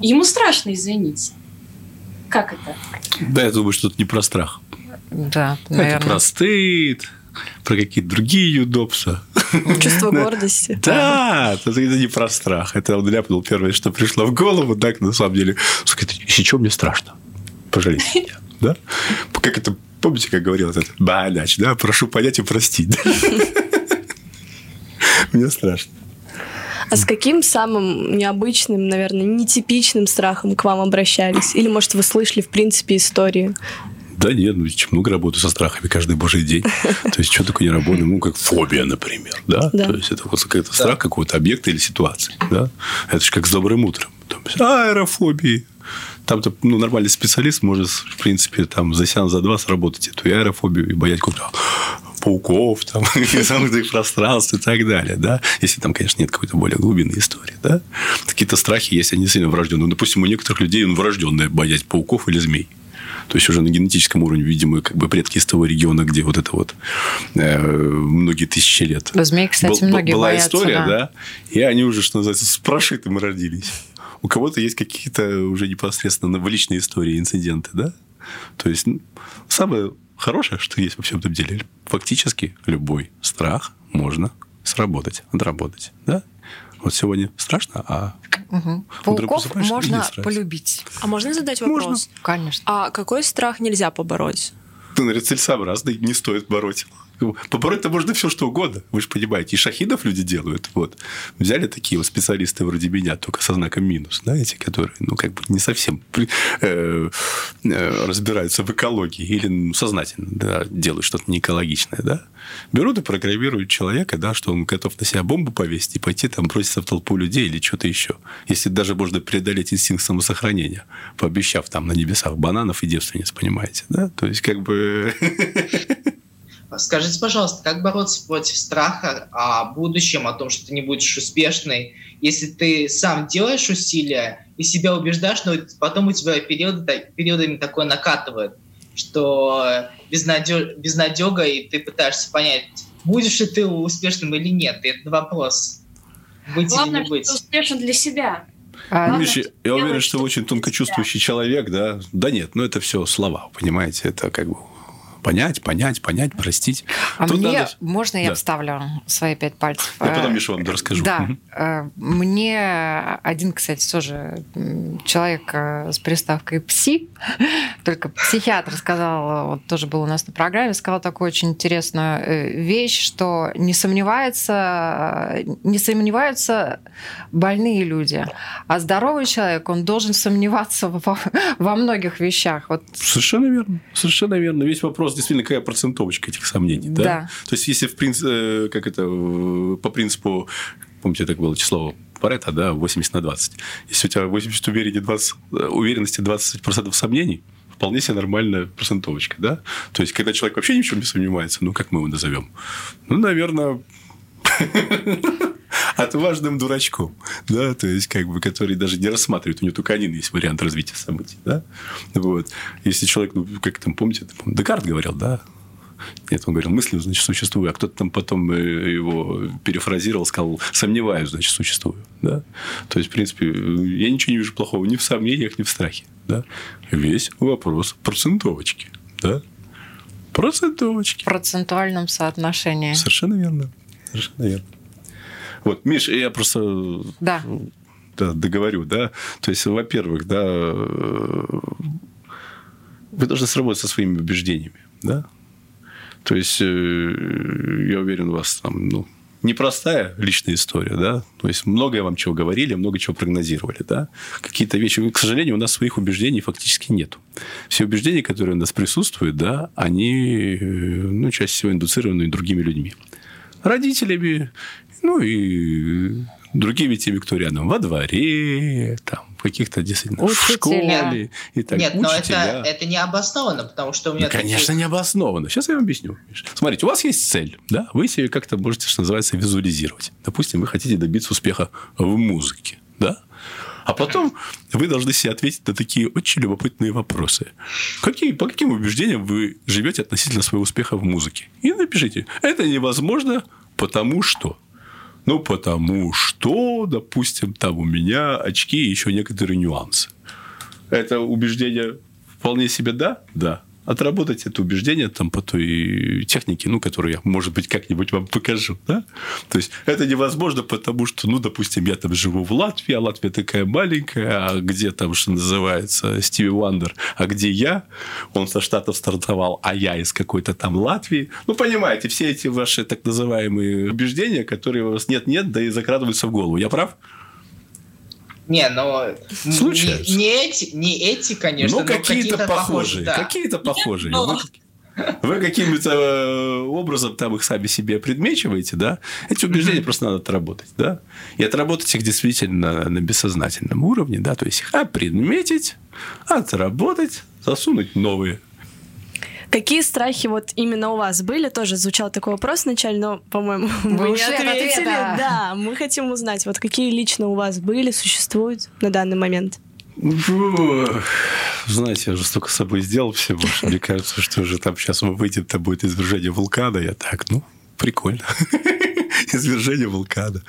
Speaker 8: И ему страшно извиниться. Как это?
Speaker 7: Да, я думаю, что это не про страх.
Speaker 2: Да,
Speaker 7: Это
Speaker 2: наверное.
Speaker 7: про стыд, про какие-то другие удобства.
Speaker 6: Чувство гордости.
Speaker 7: Да, это, это не про страх. Это он ляпнул первое, что пришло в голову. Так, на самом деле, сказать, если что, мне страшно. Пожалейте меня. Да? Как это, помните, как говорил этот Баляч, да? Прошу понять и простить. Мне страшно.
Speaker 6: А с каким самым необычным, наверное, нетипичным страхом к вам обращались? Или, может, вы слышали, в принципе, истории?
Speaker 7: Да нет, ну, ведь много работаю со страхами каждый божий день. То есть, что такое не работаю? Ну, как фобия, например, да?
Speaker 6: Да.
Speaker 7: То есть, это вот какой-то страх какого-то объекта или ситуации, да? Это же как с добрым утром. Там, аэрофобии. Там-то ну, нормальный специалист может, в принципе, там, за сеанс, за два сработать эту и аэрофобию и боять какого-то пауков, там, замкнутых пространств и так далее, да? Если там, конечно, нет какой-то более глубинной истории, да? Какие-то страхи есть, они сильно врожденные. Ну, допустим, у некоторых людей он врожденное боязнь пауков или змей. То есть уже на генетическом уровне, видимо, как бы предки из того региона, где вот это вот э, многие тысячи лет.
Speaker 2: Змей, кстати,
Speaker 7: Был-
Speaker 2: многие
Speaker 7: была
Speaker 2: боятся,
Speaker 7: история,
Speaker 2: да.
Speaker 7: да. и они уже, что называется, с прошитым родились. У кого-то есть какие-то уже непосредственно в личной истории инциденты, да? То есть ну, самое хорошее, что есть во всем этом деле, фактически любой страх можно сработать, отработать, да? Вот сегодня страшно, а
Speaker 2: Угу. Пауков
Speaker 7: и
Speaker 2: можно полюбить.
Speaker 3: А можно задать вопрос?
Speaker 7: Можно.
Speaker 2: Конечно.
Speaker 3: А какой страх нельзя побороть?
Speaker 7: ты, наверное, целесообразный, не стоит бороть. Побороть-то можно все, что угодно. Вы же понимаете, и шахидов люди делают. Вот. Взяли такие вот специалисты вроде меня, только со знаком минус, знаете, которые, ну, как бы не совсем э, э, разбираются в экологии или ну, сознательно да, делают что-то не экологичное, да. Берут и программируют человека, да, что он готов на себя бомбу повесить и пойти там броситься в толпу людей или что-то еще. Если даже можно преодолеть инстинкт самосохранения, пообещав там на небесах бананов и девственниц, понимаете, да? То есть, как бы...
Speaker 4: Скажите, пожалуйста, как бороться против страха о будущем, о том, что ты не будешь успешной, если ты сам делаешь усилия и себя убеждаешь, но потом у тебя периоды, периодами такое накатывает, что безнадег, безнадега, и ты пытаешься понять, будешь ли ты успешным или нет. И это вопрос. Быть
Speaker 8: Главное,
Speaker 4: или не быть.
Speaker 8: что ты успешен для себя.
Speaker 2: А,
Speaker 7: Видишь,
Speaker 8: что
Speaker 7: я уверен, что вы очень тонкочувствующий человек, да? Да нет, ну это все слова, понимаете? Это как бы понять, понять, понять, простить.
Speaker 2: А
Speaker 7: Тут
Speaker 2: мне,
Speaker 7: надо-
Speaker 2: можно я
Speaker 7: Да.
Speaker 2: вставлю свои пять пальцев?
Speaker 7: Я потом,
Speaker 2: Э,
Speaker 7: Миша, вам расскажу.
Speaker 2: Да. Э, Мне один, кстати, тоже человек э, с приставкой «пси», только психиатр сказал, вот тоже был у нас на программе, сказал такую очень интересную вещь, что не сомневается, не сомневаются больные люди, а здоровый человек, он должен сомневаться во, во многих вещах. Вот
Speaker 7: Совершенно верно. Совершенно верно. Весь вопрос действительно, какая процентовочка этих сомнений. Да.
Speaker 2: Да.
Speaker 7: То есть, если в принципе, как это, э, по принципу, помните, так было число Парета, да, 80 на 20. Если у тебя 80 уверенности, 20, э, уверенности 20% сомнений, вполне себе нормальная процентовочка, да? То есть, когда человек вообще ни в чем не сомневается, ну, как мы его назовем? Ну, наверное, отважным дурачком, да, то есть, как бы, который даже не рассматривает, у него только один есть вариант развития событий, да, вот. Если человек, ну, как там, помните, Декарт говорил, да, нет, он говорил, мыслью, значит, существую. А кто-то там потом э, его перефразировал, сказал, сомневаюсь, значит, существую. Да? То есть, в принципе, я ничего не вижу плохого ни в сомнениях, ни в страхе. Да? Весь вопрос процентовочки. Да? Процентовочки.
Speaker 2: в процентуальном соотношении.
Speaker 7: Совершенно верно. Совершенно верно. Вот, Миш, я просто
Speaker 2: Да.
Speaker 7: да, договорю, да. То есть, во-первых, да, э, вы должны сработать со своими убеждениями, да. То есть, э, я уверен, у вас там, ну, непростая личная история, да. То есть, многое вам чего говорили, много чего прогнозировали, да. Какие-то вещи, к сожалению, у нас своих убеждений фактически нет. Все убеждения, которые у нас присутствуют, да, они, э, ну, чаще всего индуцированы другими людьми. Родителями, ну, и другими теми, кто рядом, во дворе, там, в каких-то действительно в
Speaker 2: Учителя.
Speaker 7: школе и так
Speaker 4: Нет, но это,
Speaker 7: учителя.
Speaker 4: это не обосновано, потому что у меня...
Speaker 7: Да, конечно, не обоснованно. Сейчас я вам объясню. Миша. Смотрите, у вас есть цель, да? Вы себе как-то можете, что называется, визуализировать. Допустим, вы хотите добиться успеха в музыке, да? А потом вы должны себе ответить на такие очень любопытные вопросы. Какие, по каким убеждениям вы живете относительно своего успеха в музыке? И напишите. Это невозможно, потому что. Ну, потому что, допустим, там у меня очки и еще некоторые нюансы. Это убеждение вполне себе да? Да. Отработать это убеждение там по той технике, ну, которую я, может быть, как-нибудь вам покажу, да? То есть, это невозможно, потому что, ну, допустим, я там живу в Латвии, а Латвия такая маленькая, а где там, что называется, Стиви Вандер, а где я? Он со Штатов стартовал, а я из какой-то там Латвии. Ну, понимаете, все эти ваши так называемые убеждения, которые у вас нет-нет, да и закрадываются в голову. Я прав?
Speaker 4: Не, но не,
Speaker 7: Случается.
Speaker 4: не эти, не эти, конечно,
Speaker 7: ну,
Speaker 4: но
Speaker 7: какие-то похожие.
Speaker 4: да.
Speaker 7: Какие-то похожие.
Speaker 8: но-
Speaker 7: Вы, каким-то э, образом там их сами себе предмечиваете, да? Эти убеждения просто надо отработать, да? И отработать их действительно на бессознательном уровне, да? То есть их опредметить, отработать, засунуть новые.
Speaker 6: Какие страхи вот именно у вас были? Тоже звучал такой вопрос вначале, но, по-моему, вы не ответили. Да, мы хотим узнать, вот какие лично у вас были, существуют на данный момент.
Speaker 7: Знаете, я же столько с собой сделал всего, что мне кажется, что же там сейчас выйдет, там будет извержение вулкана. Я так, ну, прикольно. Извержение вулкана.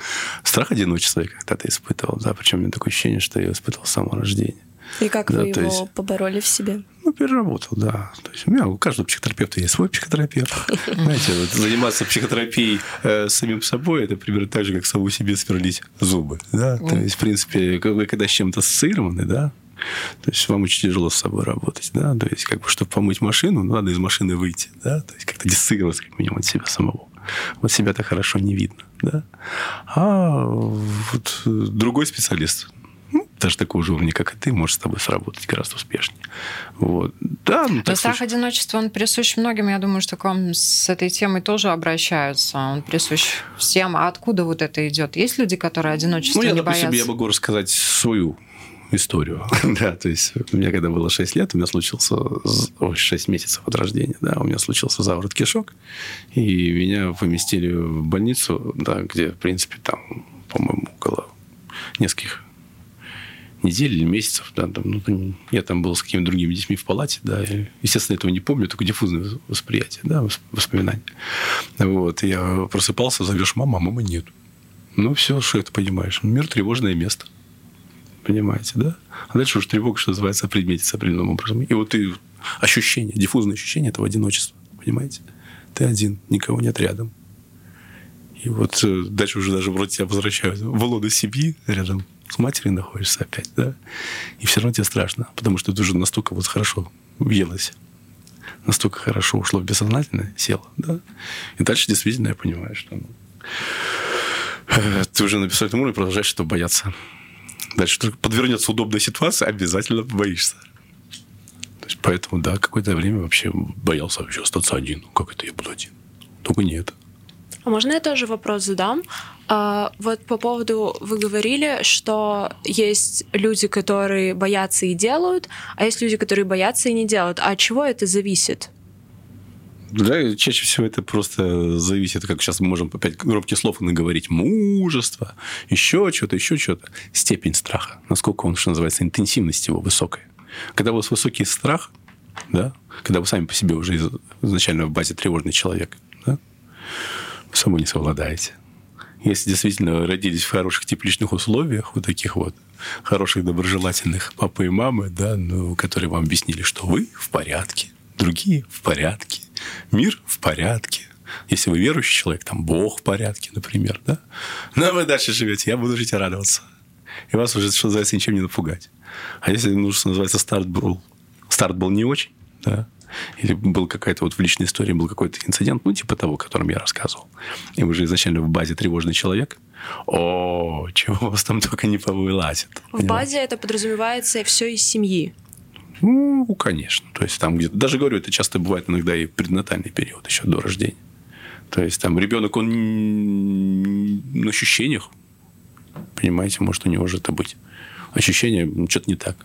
Speaker 7: Страх одиночества я когда-то испытывал, да, причем у меня такое ощущение, что я испытывал с самого рождения.
Speaker 6: И как
Speaker 7: Да,
Speaker 6: вы его
Speaker 7: есть-
Speaker 6: побороли в себе?
Speaker 7: Ну, переработал, да. То есть у меня у каждого психотерапевта есть свой психотерапевт. Знаете, вот заниматься психотерапией э, самим собой, это примерно так же, как самому себе сверлить зубы. Да? То есть, в принципе, вы когда с чем-то ассоциированы, да, то есть вам очень тяжело с собой работать, да, то есть как бы, чтобы помыть машину, ну, надо из машины выйти, да, то есть как-то диссоциироваться как минимум от себя самого. Вот себя-то хорошо не видно, да. А вот другой специалист, даже такого же уровня, как и ты, может с тобой сработать гораздо успешнее. Вот. Да, ну,
Speaker 2: так страх случай... одиночества, он присущ многим. Я думаю, что к вам с этой темой тоже обращаются. Он присущ всем. А откуда вот это идет? Есть люди, которые одиночество
Speaker 7: ну, я,
Speaker 2: не
Speaker 7: допустим,
Speaker 2: боятся?
Speaker 7: я могу рассказать свою историю. да, то есть у меня, когда было 6 лет, у меня случился... Ой, 6 месяцев от рождения, да, у меня случился заворот кишок, и меня поместили в больницу, да, где, в принципе, там, по-моему, около нескольких недель или месяцев, да, там, ну, я там был с какими-то другими детьми в палате, да, я, естественно, этого не помню, только диффузное восприятие, да, воспоминания. Вот, я просыпался, зовешь мама, а мамы нет. Ну, все, что это понимаешь. Мир – тревожное место. Понимаете, да? А дальше уже тревога, что называется, определится определенным образом. И вот и ощущение, диффузное ощущение этого одиночества. Понимаете? Ты один, никого нет рядом. И вот э, дальше уже даже вроде тебя возвращают в лоно семьи рядом с матерью находишься опять, да? И все равно тебе страшно, потому что ты уже настолько вот хорошо въелась, настолько хорошо ушло в бессознательное, село, да? И дальше действительно я понимаю, что ну, э, ты уже на бессознательном уровне продолжаешь этого бояться. Дальше только подвернется удобная ситуация, обязательно боишься. То есть, поэтому, да, какое-то время вообще боялся вообще остаться один. Как это я буду один? Только нет.
Speaker 3: А можно я тоже вопрос задам? А, вот по поводу, вы говорили, что есть люди, которые боятся и делают, а есть люди, которые боятся и не делают. А от чего это зависит?
Speaker 7: Да, чаще всего это просто зависит, как сейчас мы можем опять громких слов наговорить, мужество, еще что-то, еще что-то. Степень страха, насколько он, что называется, интенсивность его высокая. Когда у вас высокий страх, да, когда вы сами по себе уже изначально в базе тревожный человек, да, собой не совладаете. Если действительно родились в хороших тепличных условиях, вот таких вот хороших доброжелательных папы и мамы, да, ну, которые вам объяснили, что вы в порядке, другие в порядке, мир в порядке. Если вы верующий человек, там Бог в порядке, например, да? Ну, а вы дальше живете, я буду жить и радоваться. И вас уже, что называется, ничем не напугать. А если, ну, что называется, старт был, старт был не очень, да, или был какая-то вот в личной истории был какой-то инцидент, ну, типа того, о котором я рассказывал, и вы же изначально в базе тревожный человек, о, чего у вас там только не повылазит.
Speaker 3: В понимаете? базе это подразумевается все из семьи.
Speaker 7: Ну, конечно. То есть там где-то... Даже говорю, это часто бывает иногда и преднатальный период, еще до рождения. То есть там ребенок, он на ощущениях, понимаете, может у него же это быть. Ощущение, ну, что-то не так.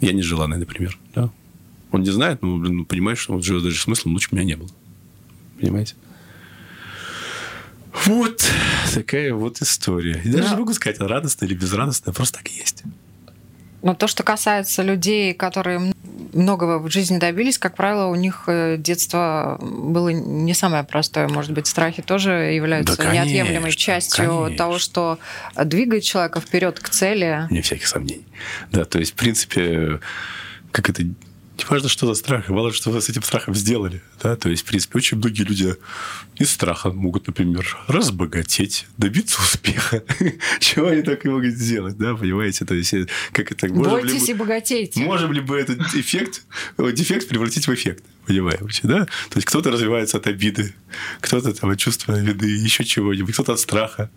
Speaker 7: Я не желанный, например. Да? Он не знает, но ну, понимает, что вот живет даже смыслом, лучше меня не было. Понимаете? Вот такая вот история. И даже да. не могу сказать, радостная или безрадостная, просто так и есть.
Speaker 2: Но то, что касается людей, которые многого в жизни добились, как правило, у них э, детство было не самое простое. Может быть, страхи тоже являются да, конечно, неотъемлемой частью конечно. того, что двигает человека вперед к цели.
Speaker 7: Не всяких сомнений. Да, то есть, в принципе, как это не важно, что за страх, важно, что вы с этим страхом сделали. Да? То есть, в принципе, очень многие люди из страха могут, например, разбогатеть, добиться успеха. Чего они так и могут сделать, да, понимаете? То есть, как это...
Speaker 2: Бойтесь и богатейте.
Speaker 7: Можем ли мы этот эффект, дефект превратить в эффект? Понимаете, да? То есть, кто-то развивается от обиды, кто-то там от чувства вины, еще чего-нибудь, кто-то от страха.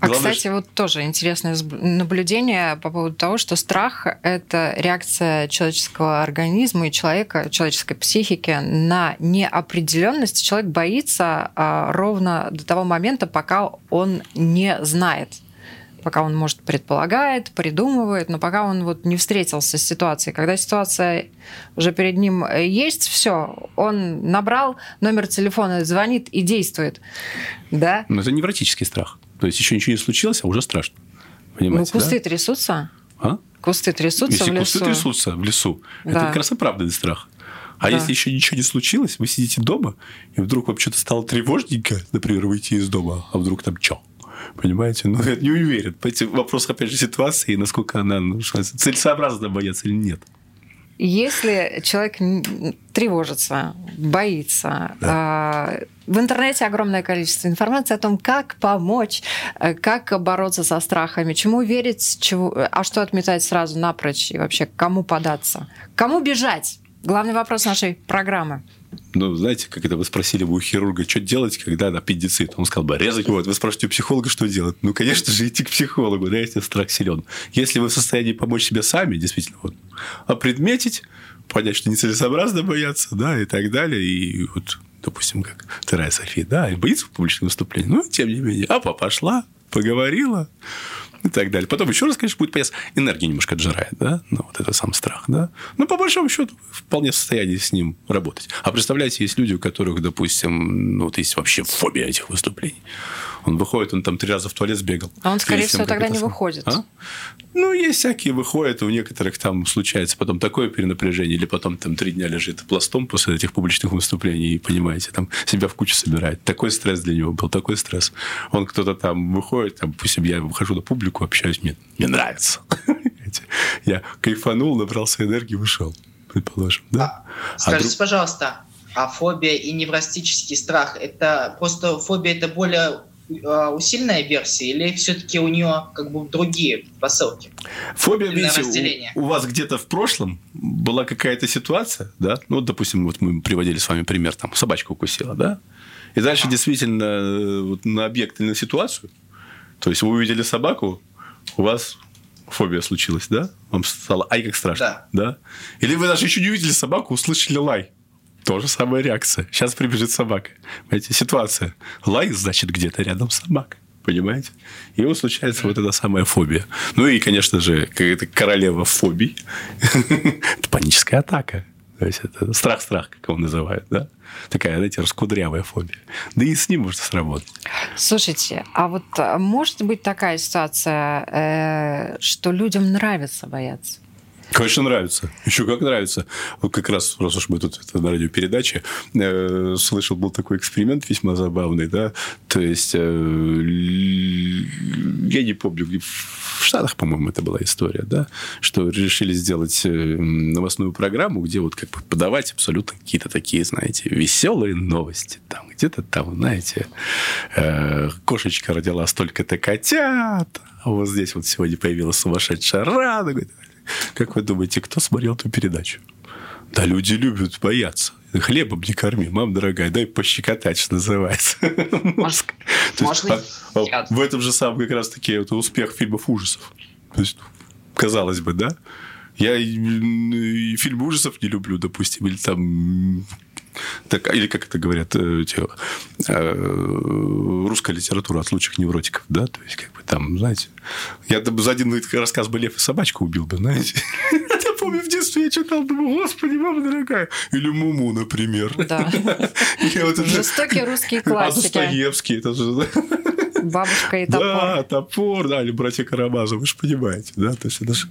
Speaker 2: А, Главное, кстати, что... вот тоже интересное наблюдение по поводу того, что страх – это реакция человеческого организма и человека, человеческой психики на неопределенность. Человек боится а, ровно до того момента, пока он не знает пока он, может, предполагает, придумывает, но пока он вот не встретился с ситуацией. Когда ситуация уже перед ним есть, все, он набрал номер телефона, звонит и действует. Да?
Speaker 7: Но это невротический страх. То есть еще ничего не случилось, а уже страшно.
Speaker 2: Понимаете, ну, кусты да? трясутся.
Speaker 7: А?
Speaker 2: Кусты трясутся
Speaker 7: если
Speaker 2: в лесу.
Speaker 7: кусты трясутся в лесу, да. это как раз оправданный страх. А да. если еще ничего не случилось, вы сидите дома, и вдруг вам что-то стало тревожненько, например, выйти из дома, а вдруг там что? Понимаете? Ну, я не уверен. Вопрос, опять же, ситуации, насколько она ну, целесообразно бояться или нет.
Speaker 2: Если человек тревожится, боится, да. в интернете огромное количество информации о том, как помочь, э, как бороться со страхами, чему верить, чего, а что отметать сразу напрочь и вообще кому податься, кому бежать. Главный вопрос нашей программы
Speaker 7: ну, знаете, как это вы спросили бы у хирурга, что делать, когда аппендицит? Он сказал бы, резать. Вот, вы спрашиваете у психолога, что делать? Ну, конечно же, идти к психологу, да, если страх силен. Если вы в состоянии помочь себе сами, действительно, вот, опредметить, понять, что нецелесообразно бояться, да, и так далее, и вот, допустим, как вторая София, да, и боится в публичном выступлении, но, тем не менее, апа пошла, поговорила, и так далее. Потом еще раз, конечно, будет появиться. Энергия немножко отжирает, да? Ну, вот это сам страх, да? Но по большому счету вполне в состоянии с ним работать. А представляете, есть люди, у которых, допустим, ну, вот есть вообще фобия этих выступлений. Он выходит, он там три раза в туалет сбегал.
Speaker 2: А он, скорее всего, тогда не выходит. А?
Speaker 7: Ну, есть всякие выходят, у некоторых там случается потом такое перенапряжение, или потом там три дня лежит пластом после этих публичных выступлений, и, понимаете, там себя в кучу собирает. Такой стресс для него был, такой стресс. Он кто-то там выходит, там, пусть я выхожу на публику, общаюсь, мне, мне нравится. Я кайфанул, набрался энергии, вышел, предположим. Да?
Speaker 4: А, скажите, друг... пожалуйста, а фобия и неврастический страх, это просто фобия, это более а, усиленная версия или все-таки у нее как бы другие посылки?
Speaker 7: Фобия, видите, у, у вас где-то в прошлом была какая-то ситуация, да? Ну, допустим, вот мы приводили с вами пример, там, собачка укусила, да? И дальше действительно э, вот, на объект или на ситуацию, то есть вы увидели собаку, у вас фобия случилась, да? Вам стало ай как страшно, да? да? Или вы даже еще не увидели собаку, услышали лай. Тоже самая реакция. Сейчас прибежит собака. Понимаете, ситуация. Лай, значит, где-то рядом собака. Понимаете? И вот случается вот эта самая фобия. Ну и, конечно же, какая-то королева фобий. это паническая атака. То есть это страх-страх, как его называют, да? Такая, знаете, раскудрявая фобия. Да и с ним можно сработать.
Speaker 2: Слушайте, а вот а, может быть такая ситуация, э, что людям нравится бояться?
Speaker 7: Конечно, нравится. Еще как нравится. Вот как раз, раз уж мы тут это на радиопередаче, э, слышал, был такой эксперимент весьма забавный, да, то есть, э, я не помню, в Штатах, по-моему, это была история, да, что решили сделать э, новостную программу, где вот как бы подавать абсолютно какие-то такие, знаете, веселые новости. Там где-то там, знаете, э, кошечка родила столько-то котят, а вот здесь вот сегодня появилась сумасшедшая рада, как вы думаете, кто смотрел эту передачу? Да люди любят бояться. Хлебом не корми, мам дорогая, дай пощекотать, что называется. Может, а, а, в этом же самом как раз-таки это успех фильмов ужасов. То есть, казалось бы, да? Я и фильмы ужасов не люблю, допустим, или там так, или как это говорят, э, эти, э, русская литература от лучших невротиков, да, то есть, как бы там, знаете, я за один рассказ бы лев и собачку убил бы, знаете. Я помню, в детстве я читал, думаю, господи, мама дорогая. Или Муму, например.
Speaker 2: Да. Жестокие русские а классики. А
Speaker 7: Достоевский, это же...
Speaker 2: Бабушка и топор.
Speaker 7: Да, топор, да, или братья Карамазовы, вы же понимаете, да? То есть это же...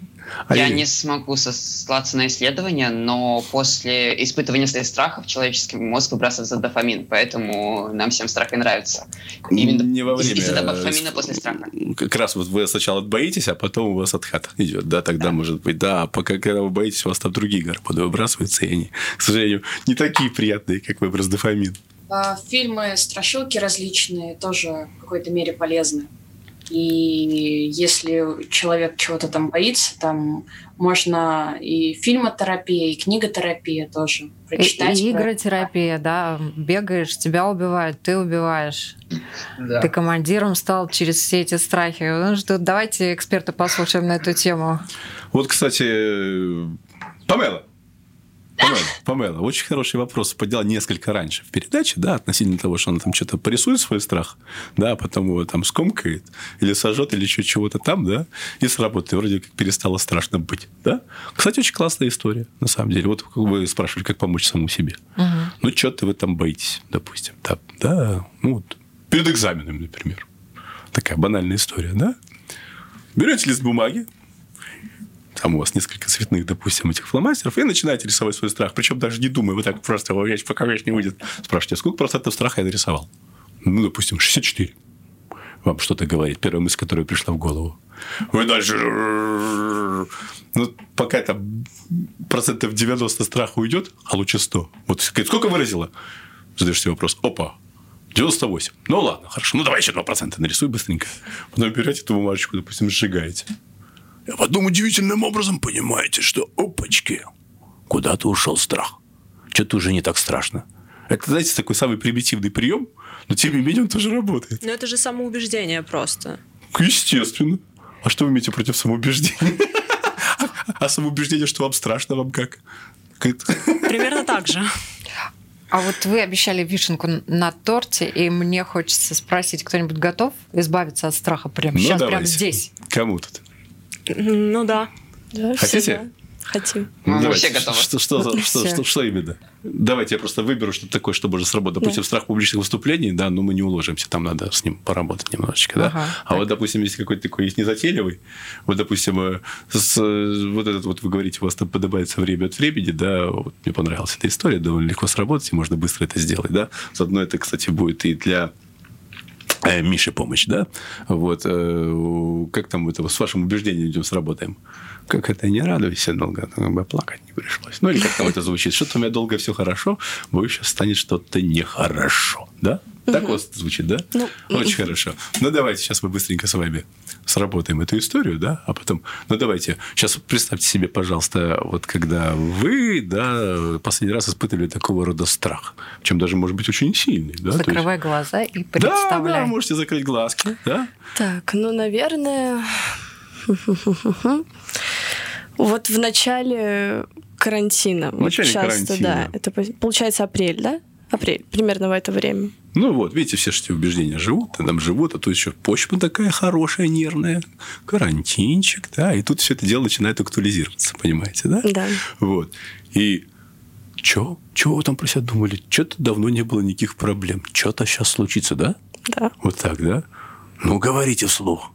Speaker 5: А я не смогу сослаться на исследования, но после испытывания своих страхов человеческий мозг выбрасывает дофамин, поэтому нам всем страх и нравится.
Speaker 7: Именно не во время.
Speaker 5: Из-за дофамина после страха.
Speaker 7: Как раз вот вы сначала боитесь, а потом у вас отхат идет, да, тогда да. может быть, да, пока когда вы боитесь, у вас там другие гормоны выбрасываются, и они, к сожалению, не такие приятные, как выброс дофамин.
Speaker 8: А, фильмы, страшилки различные тоже в какой-то мере полезны. И если человек чего-то там боится, там можно и фильмотерапия, и книготерапия тоже прочитать.
Speaker 2: И, и игротерапия, да. Бегаешь, тебя убивают, ты убиваешь. Да. Ты командиром стал через все эти страхи. Ну, что, давайте эксперта послушаем на эту тему.
Speaker 7: Вот, кстати, Памела, Памела, Памела, очень хороший вопрос. Подняла несколько раньше в передаче, да, относительно того, что она там что-то порисует свой страх, да, а потом его там скомкает или сожжет, или еще чего-то там, да, и сработает. Вроде как перестало страшно быть, да. Кстати, очень классная история, на самом деле. Вот вы спрашивали, как помочь самому себе. Угу. Ну, что-то вы там боитесь, допустим. Да, да, ну, вот, перед экзаменом, например. Такая банальная история, да? Берете лист бумаги, там у вас несколько цветных, допустим, этих фломастеров, и начинаете рисовать свой страх. Причем даже не думая, вы так просто, вещь, пока вещь не выйдет, спрашиваете, сколько процентов страха я нарисовал? Ну, допустим, 64. вам что-то говорит, первая мысль, которая пришла в голову. Вы дальше... Ну, пока там процентов 90 страха уйдет, а лучше 100. Вот сколько выразила? Задаешь себе вопрос. Опа, 98. Ну ладно, хорошо. Ну давай еще 2% нарисуй быстренько. Потом берете эту бумажечку, допустим, сжигаете. И в одном удивительным образом понимаете, что опачки, куда-то ушел страх. Что-то уже не так страшно. Это, знаете, такой самый примитивный прием, но тем не менее он тоже работает.
Speaker 3: Но это же самоубеждение просто.
Speaker 7: Естественно. А что вы имеете против самоубеждения? А самоубеждение, что вам страшно, вам как?
Speaker 3: Примерно так же.
Speaker 2: А вот вы обещали вишенку на торте, и мне хочется спросить, кто-нибудь готов избавиться от страха прямо
Speaker 7: ну,
Speaker 2: сейчас,
Speaker 7: давайте.
Speaker 2: прямо здесь?
Speaker 7: Кому тут?
Speaker 3: Ну да.
Speaker 6: Да,
Speaker 7: Хотите?
Speaker 3: Хотим.
Speaker 5: Мы
Speaker 7: Давайте.
Speaker 5: все готовы.
Speaker 7: Что, что, что,
Speaker 2: Все.
Speaker 7: что, что именно? Давайте я просто выберу что-то такое, что может сработать. Допустим, страх публичных выступлений, да, но мы не уложимся, там надо с ним поработать немножечко, да.
Speaker 2: Ага,
Speaker 7: а вот, допустим, если какой-то такой есть незатейливый, вот, допустим, э, с, э, вот этот вот вы говорите, у вас там подобается время от времени, да, вот мне понравилась эта история, довольно легко сработать, и можно быстро это сделать, да. Заодно это, кстати, будет и для Мише помощь, да? Вот. э, Как там это с вашим убеждением идем сработаем? Как это не радуйся долго, как бы плакать не пришлось. Ну, или как там это звучит? Что-то у меня долго все хорошо, боюсь, сейчас станет что-то нехорошо. Да? Так вас звучит, да?
Speaker 6: Ну,
Speaker 7: Очень хорошо. Ну, давайте сейчас мы быстренько с вами сработаем эту историю, да, а потом, ну, давайте, сейчас представьте себе, пожалуйста, вот когда вы, да, последний раз испытывали такого рода страх, чем даже, может быть, очень сильный, да? есть-
Speaker 2: Закрывай глаза и
Speaker 7: да,
Speaker 2: представляй.
Speaker 7: да, можете закрыть глазки, да?
Speaker 6: Так, ну, наверное... Вот в начале карантина.
Speaker 7: В начале
Speaker 6: вот часто,
Speaker 7: карантина.
Speaker 6: да. Это по- получается апрель, да? Апрель, примерно в это время.
Speaker 7: Ну вот, видите, все же эти убеждения живут, там живут, а тут еще почва такая хорошая, нервная, карантинчик, да, и тут все это дело начинает актуализироваться, понимаете, да?
Speaker 6: Да.
Speaker 7: Вот. И Че? Чего вы там про себя думали? Что-то давно не было никаких проблем. Что-то сейчас случится, да?
Speaker 6: Да.
Speaker 7: Вот так, да? Ну, говорите вслух.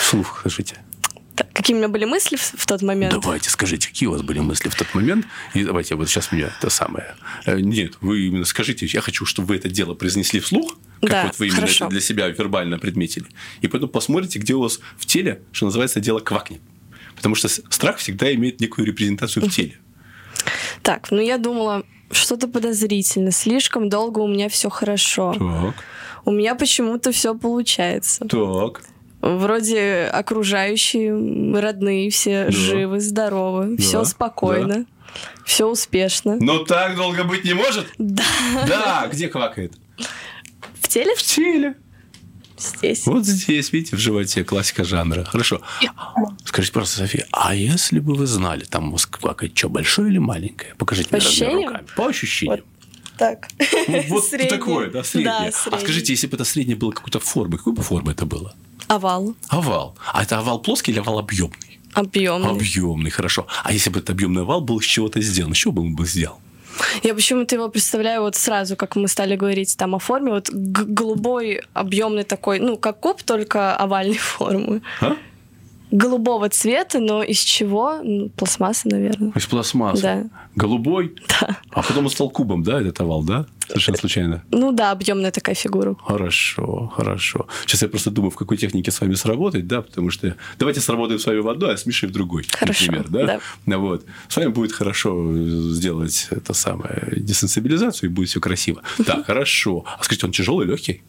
Speaker 7: Вслух скажите.
Speaker 6: Какие у меня были мысли в, в тот момент?
Speaker 7: Давайте, скажите, какие у вас были мысли в тот момент? И давайте, вот сейчас меня это самое... Э, Нет, вы именно скажите, я хочу, чтобы вы это дело произнесли вслух, как
Speaker 6: Да,
Speaker 7: вот вы именно
Speaker 6: хорошо.
Speaker 7: это для себя вербально предметили. И потом посмотрите, где у вас в теле, что называется, дело квакнет. Потому что страх всегда имеет некую репрезентацию в теле.
Speaker 6: Так, ну я думала, что-то подозрительно. Слишком долго у меня все хорошо.
Speaker 7: Так,
Speaker 6: У меня почему-то все получается.
Speaker 7: так.
Speaker 6: Вроде окружающие, родные все
Speaker 7: Да.
Speaker 6: живы, здоровы,
Speaker 7: Да,
Speaker 6: все спокойно, все успешно.
Speaker 7: Но так долго быть не может?
Speaker 6: Да.
Speaker 7: Да, где квакает?
Speaker 6: В теле
Speaker 7: В теле.
Speaker 6: здесь.
Speaker 7: Вот здесь, видите, в животе классика жанра. Хорошо. Скажите, просто, София, а если бы вы знали, там мозг квакает, что, большое или маленькое? Покажите
Speaker 6: По
Speaker 7: мне
Speaker 6: ощущениям?
Speaker 7: руками. По ощущениям.
Speaker 6: Так.
Speaker 7: Ну, Вот такое, да, среднее.
Speaker 6: Да,
Speaker 7: а
Speaker 6: среднее.
Speaker 7: скажите, если бы это среднее было какой-то формы, какой бы формы это было?
Speaker 6: Овал.
Speaker 7: Овал. А это овал плоский или овал объемный?
Speaker 6: Объемный.
Speaker 7: Объемный, хорошо. А если бы это объемный овал был из чего-то сделан, чего бы он был сделан?
Speaker 6: Я почему-то его представляю вот сразу, как мы стали говорить там о форме, вот голубой, объемный такой, ну, как куб, только овальной формы.
Speaker 7: А?
Speaker 6: Голубого цвета, но из чего? Ну, пластмасса, наверное.
Speaker 7: Из пластмассы.
Speaker 6: Да.
Speaker 7: Голубой.
Speaker 6: Да.
Speaker 7: А потом он стал кубом, да, этот овал, да? Совершенно случайно.
Speaker 6: Ну да, объемная такая фигура.
Speaker 7: Хорошо, хорошо. Сейчас я просто думаю, в какой технике с вами сработать, да, потому что давайте сработаем с вами в одной, а с Мишей в другой,
Speaker 6: Хорошо,
Speaker 7: например, да?
Speaker 6: да.
Speaker 7: Ну Вот. С вами будет хорошо сделать это самое десенсибилизацию, и будет все красиво. Так, хорошо. А скажите, он тяжелый, легкий?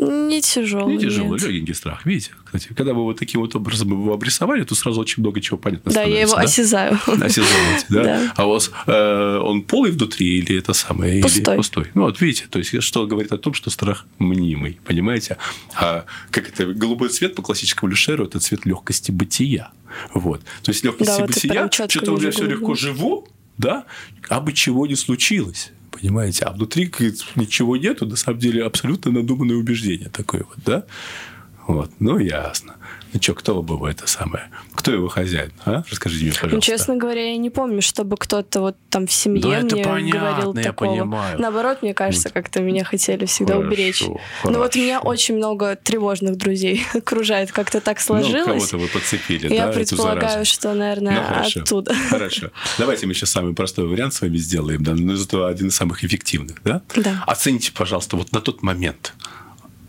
Speaker 6: Не тяжелый.
Speaker 7: Не тяжелый,
Speaker 6: нет.
Speaker 7: легенький страх. Видите, кстати, когда вы вот таким вот образом его обрисовали, то сразу очень много чего понятно
Speaker 6: Да, я его
Speaker 7: становится,
Speaker 6: осязаю.
Speaker 7: да? Осязаете, да?
Speaker 6: Да.
Speaker 7: А у вас э, он полый внутри или это самое? или
Speaker 6: Пустой.
Speaker 7: пустой? Ну, вот видите, то есть, что говорит о том, что страх мнимый, понимаете? А как это, голубой цвет по классическому Люшеру – это цвет легкости бытия. Вот. То есть, легкости
Speaker 6: Да,
Speaker 7: бытия, что-то у меня
Speaker 6: вижу
Speaker 7: все легко живу, да, а бы чего не случилось. Понимаете? А внутри ничего нету, на самом деле абсолютно надуманное убеждение такое вот, да? Вот, ну ясно. Ну что, кто вы это самое? Кто его хозяин? А? Расскажите мне, пожалуйста.
Speaker 6: Ну, честно говоря, я не помню, чтобы кто-то вот там в семье
Speaker 7: Да это
Speaker 6: мне
Speaker 7: понятно,
Speaker 6: говорил
Speaker 7: я
Speaker 6: такого.
Speaker 7: понимаю.
Speaker 6: Наоборот, мне кажется, как-то меня хотели всегда
Speaker 7: Хорошо,
Speaker 6: уберечь. Но вот у меня
Speaker 7: хорошо.
Speaker 6: очень много тревожных друзей окружает. Как-то так
Speaker 7: Ну,
Speaker 6: сложилось.
Speaker 7: кого-то вы подцепили,
Speaker 6: я
Speaker 7: да,
Speaker 6: предполагаю, что, наверное,
Speaker 7: Ну, хорошо.
Speaker 6: оттуда.
Speaker 7: Хорошо. Давайте мы сейчас самый простой вариант с вами сделаем, да, но зато один из самых эффективных, да?
Speaker 6: Да.
Speaker 7: Оцените, пожалуйста, вот на тот момент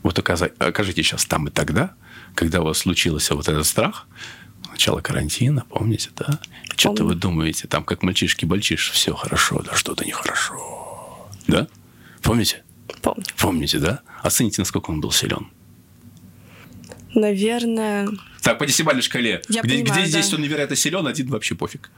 Speaker 7: вот окажитесь сейчас там и тогда, когда у вас случился вот этот страх, начало карантина, помните, да? Что-то вы думаете, там, как мальчишки-бальчиш, все хорошо, да что-то нехорошо. Да? Помните?
Speaker 6: Помню.
Speaker 7: Помните, да? Оцените, насколько он был силен.
Speaker 6: Наверное...
Speaker 7: Так, по десятибалльной шкале.
Speaker 6: Я
Speaker 7: где,
Speaker 6: понимаю,
Speaker 7: где здесь
Speaker 6: да.
Speaker 7: он невероятно силен, один вообще пофиг.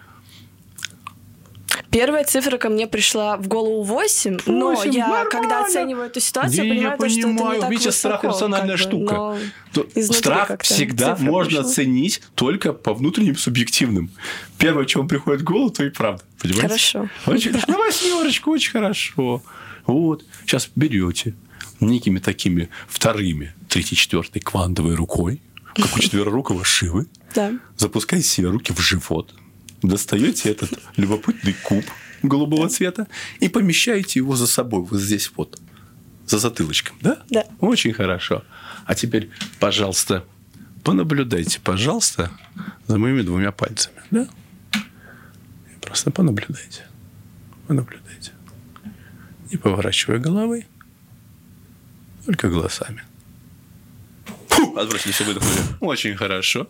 Speaker 6: Первая цифра ко мне пришла в голову 8, но
Speaker 7: Восемь,
Speaker 6: я,
Speaker 7: нормально.
Speaker 6: когда оцениваю эту ситуацию, я
Speaker 7: я
Speaker 6: понимаю, то, что это не
Speaker 7: понимаю.
Speaker 6: так
Speaker 7: страх
Speaker 6: высоко,
Speaker 7: рациональная
Speaker 6: как бы,
Speaker 7: штука.
Speaker 6: но
Speaker 7: страх всегда можно
Speaker 6: пришла.
Speaker 7: оценить только по внутренним субъективным. Первое, вам приходит в голову, то и правда. Понимаете?
Speaker 6: Хорошо.
Speaker 7: Очень, На восьмерочку, очень хорошо. Вот. Сейчас берете некими такими вторыми, третьей, четвертой квантовой рукой, как у четверорукого Шивы,
Speaker 6: Да.
Speaker 7: запускаете себе руки в живот, достаете этот любопытный куб голубого цвета и помещаете его за собой, вот здесь вот, за затылочком, да?
Speaker 6: Да.
Speaker 7: Очень хорошо. А теперь, пожалуйста, понаблюдайте, пожалуйста, за моими двумя пальцами, да? Просто понаблюдайте. Понаблюдайте. Не поворачивая головой, только глазами. Фу, отбросили все, выдохнули. Очень хорошо.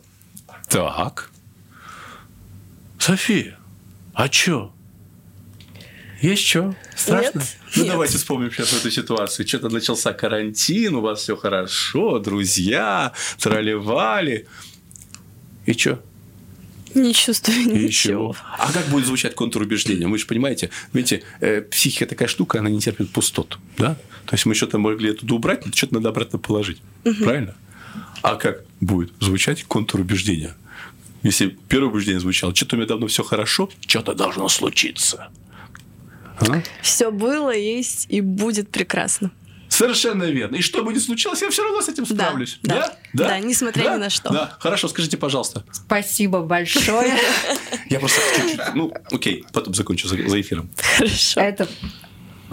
Speaker 7: Так. София, а чё? Есть что? Страшно?
Speaker 6: Нет,
Speaker 7: ну,
Speaker 6: нет.
Speaker 7: давайте вспомним сейчас эту ситуацию. Что-то начался карантин, у вас все хорошо, друзья, тролливали. И что?
Speaker 6: Не чувствую ничего.
Speaker 7: ничего. А как будет звучать контур убеждения? Вы же понимаете, видите, э, психика такая штука, она не терпит пустот. Да? То есть мы что-то могли оттуда убрать, но что-то надо обратно положить. Правильно? А как будет звучать контур убеждения? Если первое убеждение звучало, что-то у меня давно все хорошо, что-то должно случиться. А?
Speaker 6: Все было, есть и будет прекрасно.
Speaker 7: Совершенно верно. И что бы ни случилось, я все равно с этим
Speaker 6: Да,
Speaker 7: справлюсь.
Speaker 6: да. Да, несмотря
Speaker 7: Да?
Speaker 6: ни на что.
Speaker 7: Да. Хорошо, скажите, пожалуйста.
Speaker 2: Спасибо большое.
Speaker 7: Я просто чуть-чуть, ну, окей, потом закончу за, эфиром.
Speaker 6: Хорошо.
Speaker 2: Это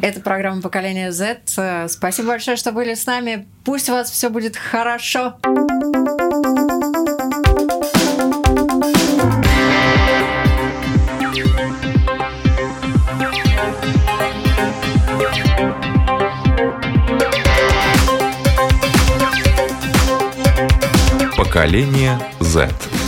Speaker 2: это программа «Поколение Z». Спасибо большое, что были с нами. Пусть у вас все будет хорошо.
Speaker 1: Поколение Z.